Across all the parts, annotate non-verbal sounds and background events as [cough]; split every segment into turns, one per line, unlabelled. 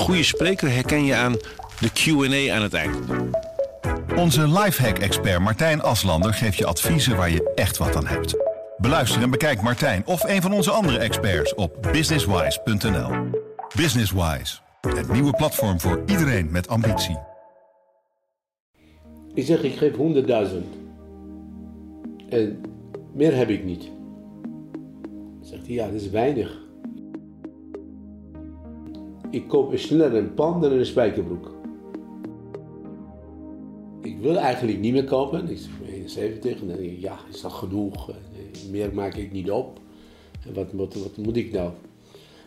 goede spreker herken je aan de Q&A aan het eind.
Onze lifehack-expert Martijn Aslander geeft je adviezen waar je echt wat aan hebt. Beluister en bekijk Martijn of een van onze andere experts op businesswise.nl. Businesswise, het nieuwe platform voor iedereen met ambitie.
Ik zeg, ik geef 100.000. En meer heb ik niet. Zegt hij, ja, dat is weinig. Ik koop sneller een pan dan een spijkerbroek. Ik wil eigenlijk niet meer kopen. Ik ben 71 en dan denk ik, ja, is dat genoeg? Meer maak ik niet op. Wat, wat, wat moet ik nou?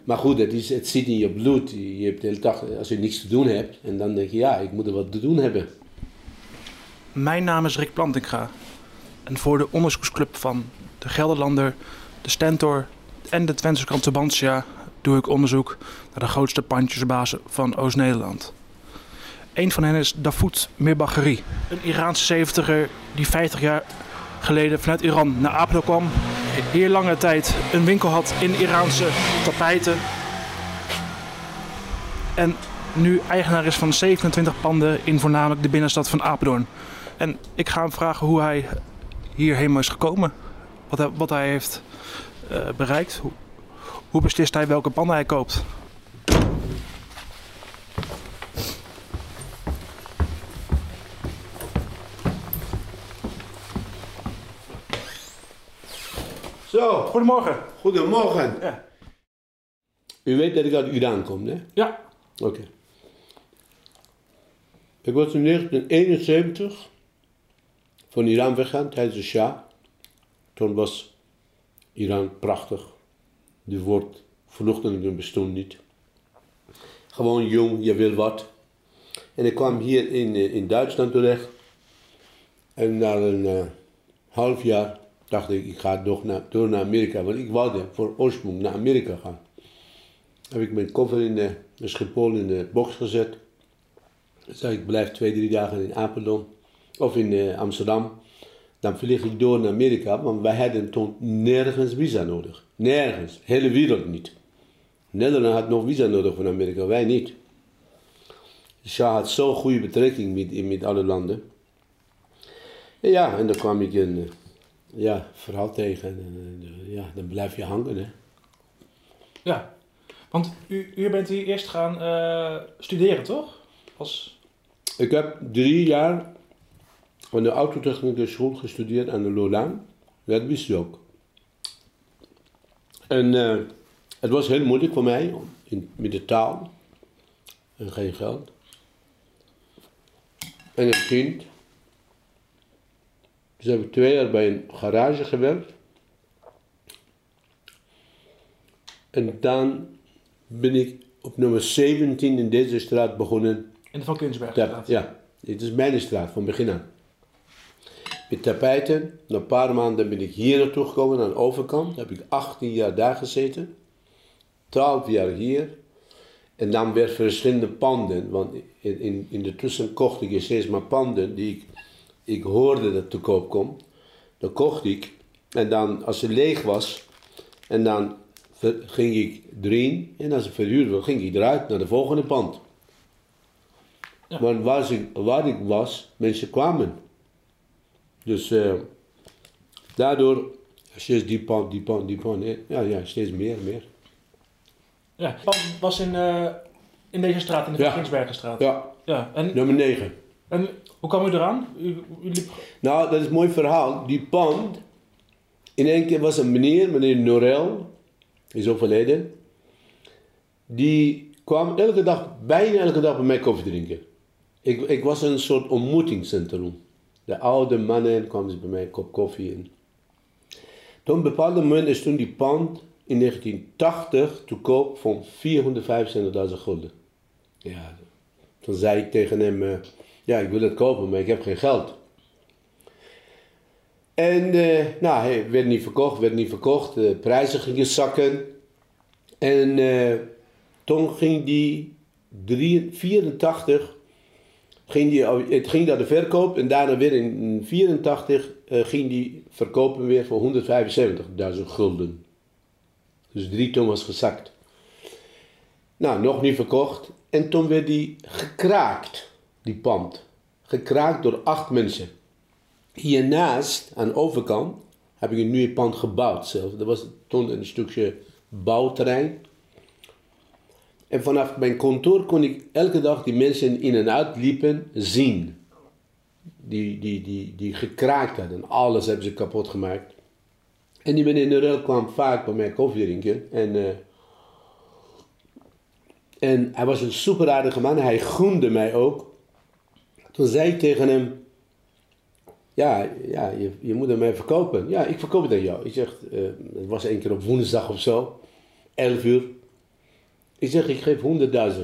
Maar goed, het, zit in je bloed. Je hebt de hele dag, als je niks te doen hebt, en dan denk je, ja, ik moet er wat te doen hebben.
Mijn naam is Rick Plantinga. En voor de onderzoeksclub van de Gelderlander, de Stentor en de Twentse krant Tubantia doe ik onderzoek naar de grootste pandjesbazen van Oost-Nederland. Een van hen is Dafoud Mirbagari, een Iraanse 70er die 50 jaar geleden vanuit Iran naar Apeldoorn kwam. Hier lange tijd een winkel had in Iraanse tapijten. En nu eigenaar is van 27 panden in voornamelijk de binnenstad van Apeldoorn. En ik ga hem vragen hoe hij hierheen is gekomen. Wat hij, wat hij heeft eh, bereikt. Hoe, beslist hij welke panden hij koopt.
Zo,
Goedemorgen.
goedemorgen.
Ja.
U weet dat ik uit Iran kom, hè?
Ja.
Oké. Ik was in 1971 van Iran weggaan tijdens de Shah. Toen was Iran prachtig. De woord vluchtelingen bestond niet. Gewoon jong, je wil wat. En ik kwam hier in, eh, in Duitsland terecht. En na een eh, half jaar dacht ik, ik ga door naar, door naar Amerika. Want ik wilde voor oorsprong naar Amerika gaan. Heb ik mijn koffer in de, Schiphol in de box gezet. Zei ik blijf twee, drie dagen in Apeldoorn of in eh, Amsterdam. Dan vlieg ik door naar Amerika, want wij hadden toen nergens visa nodig. Nergens, hele wereld niet. Nederland had nog visa nodig van Amerika, wij niet. De Shah had zo'n goede betrekking met, met alle landen. En ja, en dan kwam ik een eh, ja, verhaal tegen. En, eh, ja, dan blijf je hangen. Hè.
Ja. Want u, u bent hier eerst gaan eh, studeren, toch? Als...
Ik heb drie jaar aan de autotechnische school gestudeerd aan de Lolaan. Dat wist je ook. En eh, het was heel moeilijk voor mij in, met de taal. En geen geld. En een kind. Dus heb ik twee jaar bij een garage gewerkt. En dan ben ik op nummer 17 in deze straat begonnen
In de Van
ja,
Kunsbergstraat.
ja, dit is mijn straat van begin aan. Met tapijten. Na een paar maanden ben ik hier naartoe gekomen, aan de overkant. heb ik 18 jaar daar gezeten. 12 jaar hier. En dan weer verschillende panden. Want in, in, in de tussen kocht ik steeds maar panden die ik, ik hoorde dat te koop kwam. Dan kocht ik. En dan, als ze leeg was, en dan ging ik erin. En als het verhuurd was, ging ik eruit naar de volgende pand.
Ja.
Want waar ik, waar ik was, mensen kwamen. Dus eh, daardoor, steeds die pand, die pand, die pand. Ja, ja, steeds meer, meer.
Ja. Was in, eh, in deze straat, in de
Ja.
Kunsbergenstraat.
Ja,
Ja. En,
nummer 9.
en hoe kwam u eraan? U, u liep...
Nou, dat is een mooi verhaal. Die pand, in één keer was een meneer, meneer Norel, is overleden. Die kwam elke dag, bijna elke dag bij mij koffie drinken. Ik, ik was een soort ontmoetingscentrum. De oude mannen kwamen ze bij mij een kop koffie in. Toen op een bepaald moment is toen die pand in 1980 te koop van 475.000 gulden. Ja, toen zei ik tegen hem, eh, ja ik wil het kopen, maar ik heb geen geld. En eh, nou, hij werd niet verkocht, werd niet verkocht. De prijzen gingen zakken. En eh, toen ging die 3, 84, ging die, het ging naar de verkoop. En daarna weer in 84 eh, ging die verkopen weer voor 175.000 gulden. Dus drie ton was gezakt. Nou, nog niet verkocht. En toen werd die gekraakt, die pand. Gekraakt door acht mensen. Hiernaast, aan de overkant, heb ik een nieuwe pand gebouwd zelf. Dat was toen een stukje bouwterrein. En vanaf mijn kantoor kon ik elke dag die mensen in en uit liepen zien. Die, die, die, die gekraakt hadden. Alles hebben ze kapot gemaakt. En die meneer Nurel kwam vaak bij mij koffie drinken. En, uh, en hij was een super aardige man. Hij groende mij ook. Toen zei ik tegen hem... Ja, ja je, je moet hem mij verkopen. Ja, ik verkoop het aan jou. Ik zeg, uh, het was één keer op woensdag of zo. 11 uur. Ik zeg, ik geef 100.000.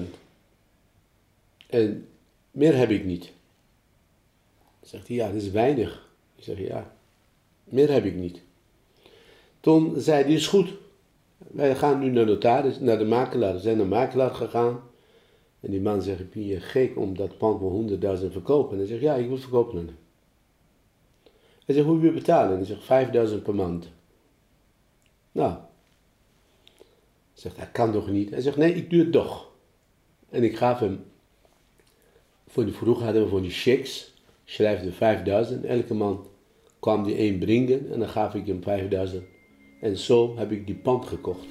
En meer heb ik niet. Zegt hij, ja, dat is weinig. Ik zeg, ja, meer heb ik niet. Toen zei hij, is goed. Wij gaan nu naar de notaris, naar de makelaar. We zijn naar de makelaar gegaan. En die man zegt, ben je gek om dat pand voor 100.000 te verkopen? En hij zegt, ja, ik wil verkopen. Hij zegt, hoe wil je betalen? En hij zegt, 5000 per maand. Nou. Zegt, dat kan toch niet? Hij zegt, nee, ik doe het toch. En ik gaf hem, voor die vroeg hadden we voor die checks, schrijfde 5000. Elke maand kwam die één brengen en dan gaf ik hem 5000. En zo heb ik die pand gekocht.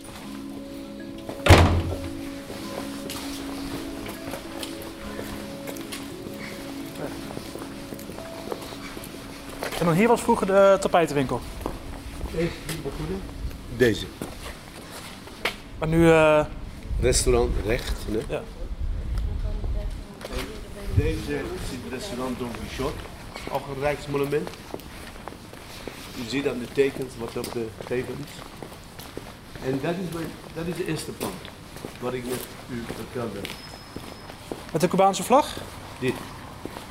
En dan hier was vroeger de tapijtenwinkel.
Deze? Deze.
Maar nu... Uh...
Restaurant recht. Hè?
Ja.
Deze is het restaurant Don Quixote. Ook een rijksmonument. Je ziet aan de tekens wat op de gevel is. En dat is, mijn, dat is de eerste pand. Wat ik net u vertelde.
Met de Cubaanse vlag?
Dit.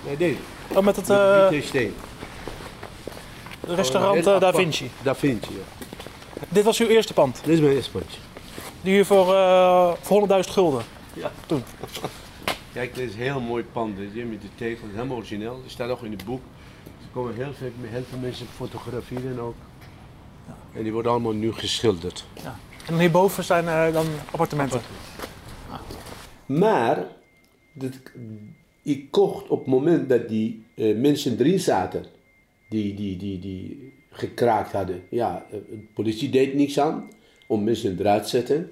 Nee, deze.
Oh, met het...
Met
Uh,
witte steen.
restaurant
Oh,
uh, Da. Vinci.
Da Vinci, ja.
Dit was uw eerste pand.
Dit is mijn eerste pandje.
Die u voor, uh, voor 100.000 gulden.
Ja.
Toen. [laughs]
Kijk, dit is een heel mooi pand. Dit hier met de tegels, helemaal origineel. Er staat ook in het boek. Er komen heel veel, heel veel mensen fotograferen ook. En die worden allemaal nu geschilderd.
En dan hierboven zijn uh, dan appartementen.
Maar dat, ik kocht op het moment dat die uh, mensen erin zaten, die, die, die, die gekraakt hadden. Ja, de politie deed niks aan om mensen eruit te zetten.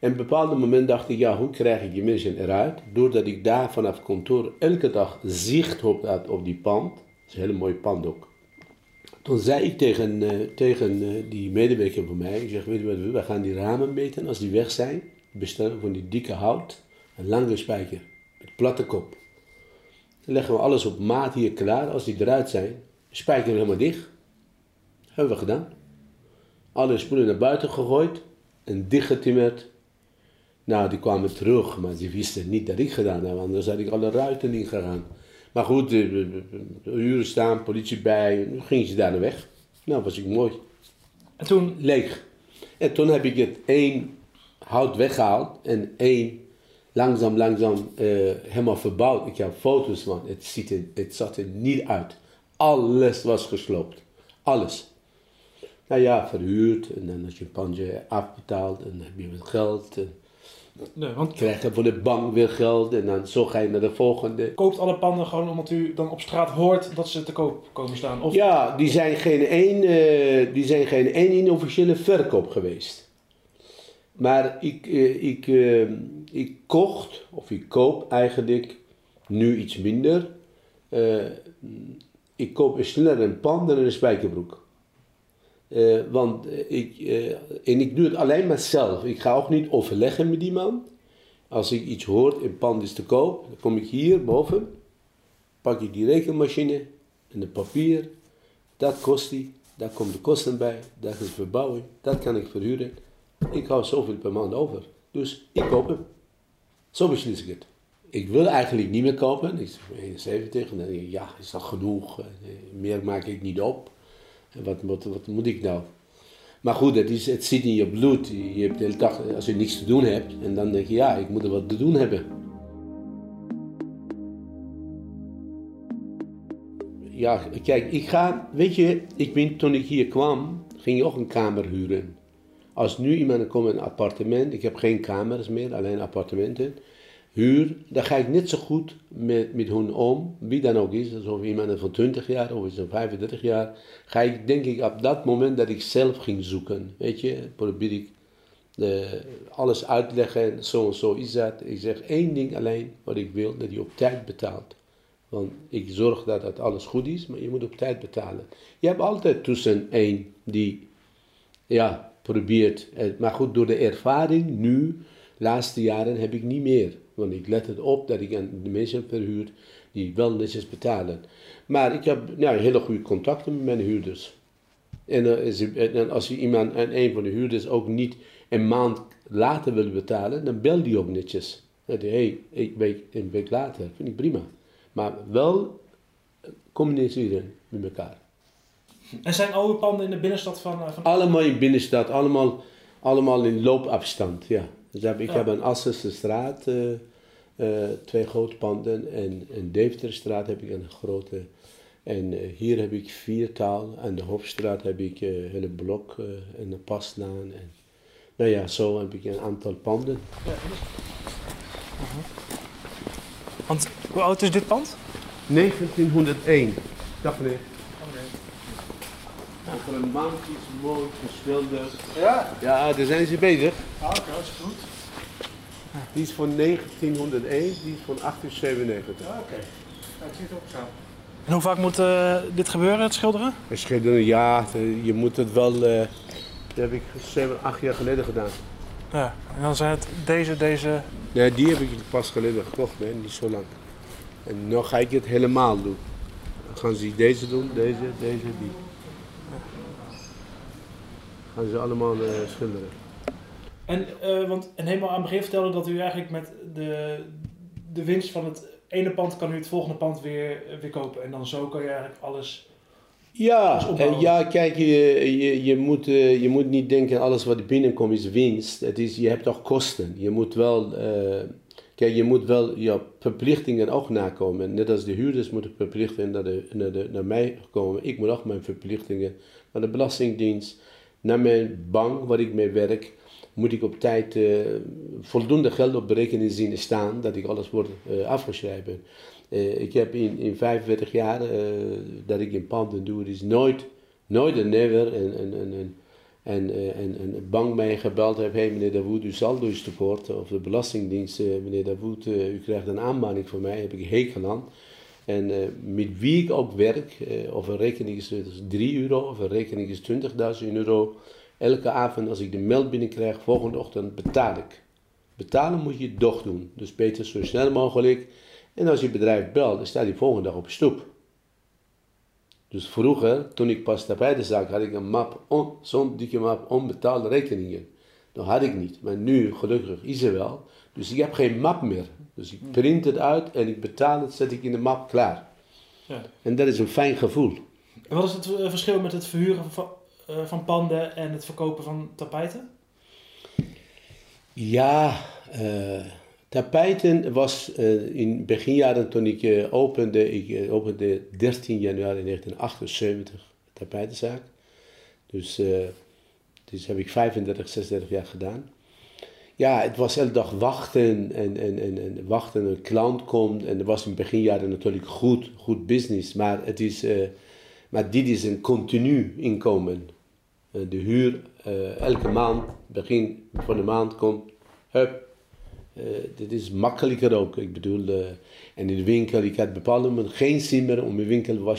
En op een bepaald moment dacht ik, ja, hoe krijg ik die mensen eruit? Doordat ik daar vanaf kantoor elke dag zicht op had op die pand. Dat is een hele mooie pand ook. Toen zei ik tegen, uh, tegen uh, die medewerker van mij, ik zeg, weet je wat we, gaan die ramen meten als die weg zijn. Bestellen van die dikke hout, een lange spijker met platte kop. Dan leggen we alles op maat hier klaar. Als die eruit zijn, spijker helemaal dicht. hebben we gedaan. Alle spullen naar buiten gegooid en dichtgetimmerd. Nou, die kwamen terug, maar ze wisten niet dat ik gedaan heb, anders had ik alle ruiten ingegaan. Maar goed, de, de uren staan, politie bij, nu gingen ze daar naar weg. Nou, was ik mooi.
En toen?
Leeg. En toen heb ik het één hout weggehaald en één langzaam, langzaam uh, helemaal verbouwd. Ik heb foto's van, het, ziet er, het zat er niet uit. Alles was gesloopt. Alles. Nou ja, verhuurd en dan als je een pandje afbetaald en dan heb je wat geld. En
nee, want...
krijg je van de bank weer geld en dan zo ga je naar de volgende.
Koopt alle panden gewoon omdat u dan op straat hoort dat ze te koop komen staan? Of...
Ja, die zijn geen één, uh, die zijn geen één inofficiële verkoop geweest. Maar ik, uh, ik, uh, ik kocht, of ik koop eigenlijk nu iets minder. ik koop sneller een pan dan een spijkerbroek. Uh, want ik, uh, en ik doe het alleen maar zelf. Ik ga ook niet overleggen met die man. Als ik iets hoor, een pand is te koop, dan kom ik hier boven, pak ik die rekenmachine en de papier. Dat kost die, daar komt de kosten bij, daar is verbouwing, dat kan ik verhuren. Ik hou zoveel per maand over. Dus ik koop hem. Zo beslis ik het. Ik wil eigenlijk niet meer kopen. Ik ben 71 en dan denk ik, ja, is dat genoeg? Meer maak ik niet op. Wat, wat, moet ik nou? Maar goed, het, zit in je bloed. Je hebt de hele dag, als je niks te doen hebt, en dan denk je, ja, ik moet er wat te doen hebben. Ja, kijk, ik ga, weet je, ik ben, toen ik hier kwam, ging je ook een kamer huren. Als nu iemand komt in een appartement, ik heb geen kamers meer, alleen appartementen, huur, dan ga ik net zo goed met, met hun om, wie dan ook is, alsof iemand van 20 jaar of is van 35 jaar, ga ik denk ik op dat moment dat ik zelf ging zoeken, weet je, probeer ik de, alles uitleggen, zo en zo is dat. Ik zeg één ding alleen wat ik wil, dat je op tijd betaalt. Want ik zorg dat het alles goed is, maar je moet op tijd betalen. Je hebt altijd tussen één die, ja, probeert. eh, Maar goed, door de ervaring nu, laatste jaren, heb ik niet meer. Want ik let het op dat ik aan de mensen heb verhuurd die wel netjes betalen. Maar ik heb nou, hele goede contacten met mijn huurders. En, eh, en als je iemand en een van de huurders ook niet een maand later wil betalen, dan bel die ook netjes. Dan je, hey, een week, een week later, vind ik prima. Maar wel eh, communiceren met elkaar.
En zijn oude panden in de binnenstad van... eh, van...
Allemaal in binnenstad, allemaal, allemaal in loopafstand, ja. Dus heb, ik
Ja.
heb een Assense straat, eh, eh, twee grote panden. En in Deventerstraat heb ik een grote. En eh, hier heb ik vier taal. En de Hofstraat heb ik eh, een hele blok eh, en een paslaan. En, nou ja, zo heb ik een aantal panden.
Want hoe oud is dit pand?
1901. Dag meneer. Over een maand is mooi geschilderd.
Ja.
Ja, daar zijn ze bezig.
Ah, oké, dat is goed.
Die is van 1901, die is van 1897.
Ja, oké. ik zie het ook zo. En hoe vaak moet eh, dit gebeuren, het schilderen?
En schilderen, ja, je moet het wel. eh, dat heb ik 7, 8 jaar geleden gedaan.
Ja. En dan zijn het deze, deze...
Nee, die heb ik pas geleden gekocht, nee, niet zo lang. En nu ga ik het helemaal doen. Dan gaan ze deze doen, deze, deze, die. Gaan ze allemaal eh, schilderen.
En, eh, want, en helemaal aan het begin vertelde dat u eigenlijk met de, de winst van het ene pand kan u het volgende pand weer, weer kopen. En dan zo kan je eigenlijk alles...
Ja, en ja, kijk, je, je, je, moet, eh, je moet niet denken alles wat binnenkomt is winst. Het is, je hebt toch kosten. Je moet wel, eh, kijk, je moet wel je verplichtingen ook nakomen. Net als de huurders moeten verplichten naar, de, naar, de, naar mij komen. Ik moet ook mijn verplichtingen naar de Belastingdienst, naar mijn bank waar ik mee werk. Moet ik op tijd eh, voldoende geld op berekening zien staan dat ik alles word eh, afgeschreven. Eh, ik heb in, in 45 jaar dat ik in panden doe, is nooit, nooit en never en, en, en, en, en, en, en een bank mij gebeld heeft, hey meneer Dawood, uw saldo is tekort, of de Belastingdienst, meneer Dawood, eh, u krijgt een aanmaning van mij, heb ik hekel aan. En eh, met wie ik ook werk, eh, of een rekening is 3 euro, of een rekening is 20.000 euro, elke avond als ik de mail binnenkrijg, volgende ochtend betaal ik. Betalen moet je toch doen, dus beter zo snel mogelijk. En als je bedrijf belt, dan staat die volgende dag op stoep. Dus vroeger, toen ik pas bij de zaak, had ik een map, on- zo'n dikke map onbetaalde rekeningen. Dat had ik niet, maar nu gelukkig is er wel. Dus ik heb geen map meer. Dus ik print het uit en ik betaal het, zet ik in de map klaar.
Ja.
En dat is een fijn gevoel.
En wat is het eh, verschil met het verhuren van, eh, van panden en het verkopen van tapijten?
Ja, eh, tapijten was eh, in beginjaren toen ik opende, ik opende 13 januari 1978 tapijtenzaak. Dus, dus heb ik 35, 36 jaar gedaan. Ja, het was elke dag wachten en, en, en, en wachten, een klant komt. En dat was in beginjaren natuurlijk goed, goed business. Maar, het is, eh, maar dit is een continu inkomen. Eh, de huur eh, elke maand, begin van de maand komt, hup. Dit is makkelijker ook. Ik bedoel, en in de winkel, ik had bepaalde moment geen zin meer om in de winkel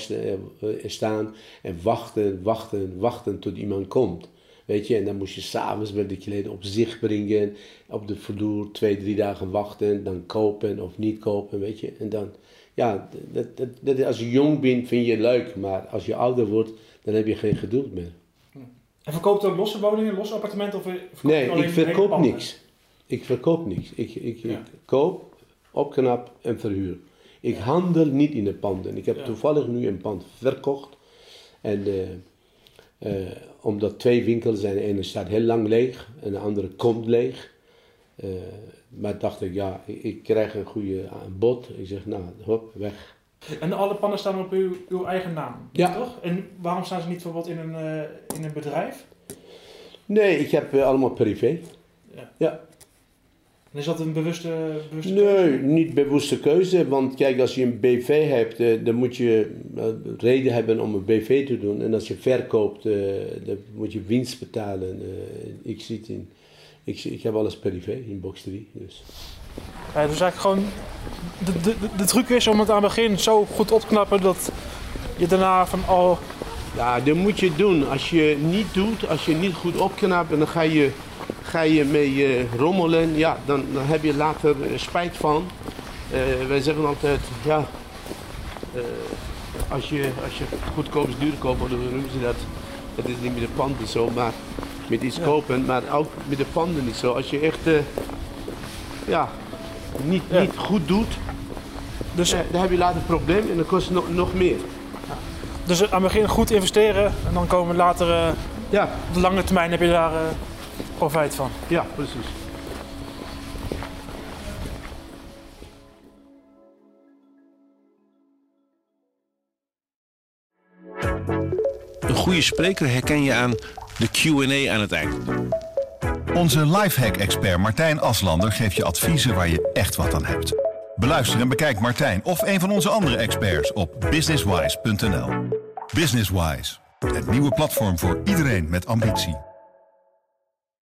te staan en wachten, wachten, wachten tot iemand komt. Weet je, en dan moest je s'avonds met de kleden op zich brengen, op de vloer twee, drie dagen wachten, dan kopen of niet kopen, weet je. En dan, ja, dat, dat, dat, als je jong bent vind je leuk, maar als je ouder wordt, dan heb je geen geduld meer.
En verkoopt ook losse woningen, losse appartementen? Of
Nee, ik verkoop niks. Ik verkoop niks. Ik, ik,
Ja.
ik koop, opknap en verhuur. Ik handel niet in de panden. Ik heb
Ja.
toevallig nu een pand verkocht. En eh, omdat twee winkels zijn, de ene staat heel lang leeg en de andere komt leeg. Eh, maar dacht ik, ja, ik, ik krijg een goede bod. Ik zeg, nou, hop, weg.
En alle panden staan op uw, uw eigen naam,
Ja.
toch? En waarom staan ze niet bijvoorbeeld in een, eh, in een bedrijf?
Nee, ik heb eh, allemaal privé.
Ja.
Ja.
En is dat een bewuste, bewuste
Nee, niet bewuste keuze. Want kijk, als je een BV hebt, eh, dan moet je eh, reden hebben om een BV te doen. En als je verkoopt, eh, dan moet je winst betalen. Eh, ik, zit in, ik, ik heb alles privé in box 3. Dus.
Ja, dus eigenlijk gewoon... De, de, de, truc is om het aan het begin zo goed op te knappen dat je daarna van... Oh,
Ja, dat moet je doen. Als je niet doet, als je niet goed opknapt dan ga je, ga je mee eh, rommelen, ja, dan, dan heb je later spijt van. Eh, wij zeggen altijd, ja, eh, als, je, als je goedkoop is duur koopt, dan noemen ze dat, dat is niet met de panden zo, maar met iets kopen, maar ook met de panden niet zo. Als je echt, ja, niet,
Ja.
niet goed doet,
dus,
eh, dan heb je later een probleem en dan kost het nog, nog meer.
dus aan het begin goed investeren en dan komen later...
Ja,
op de lange termijn heb je daar profijt van.
ja, precies.
Een goede spreker herken je aan de Q&A aan het eind.
Onze lifehack-expert Martijn Aslander geeft je adviezen waar je echt wat aan hebt. Beluister en bekijk Martijn of een van onze andere experts op businesswise.nl. Businesswise, het nieuwe platform voor iedereen met ambitie.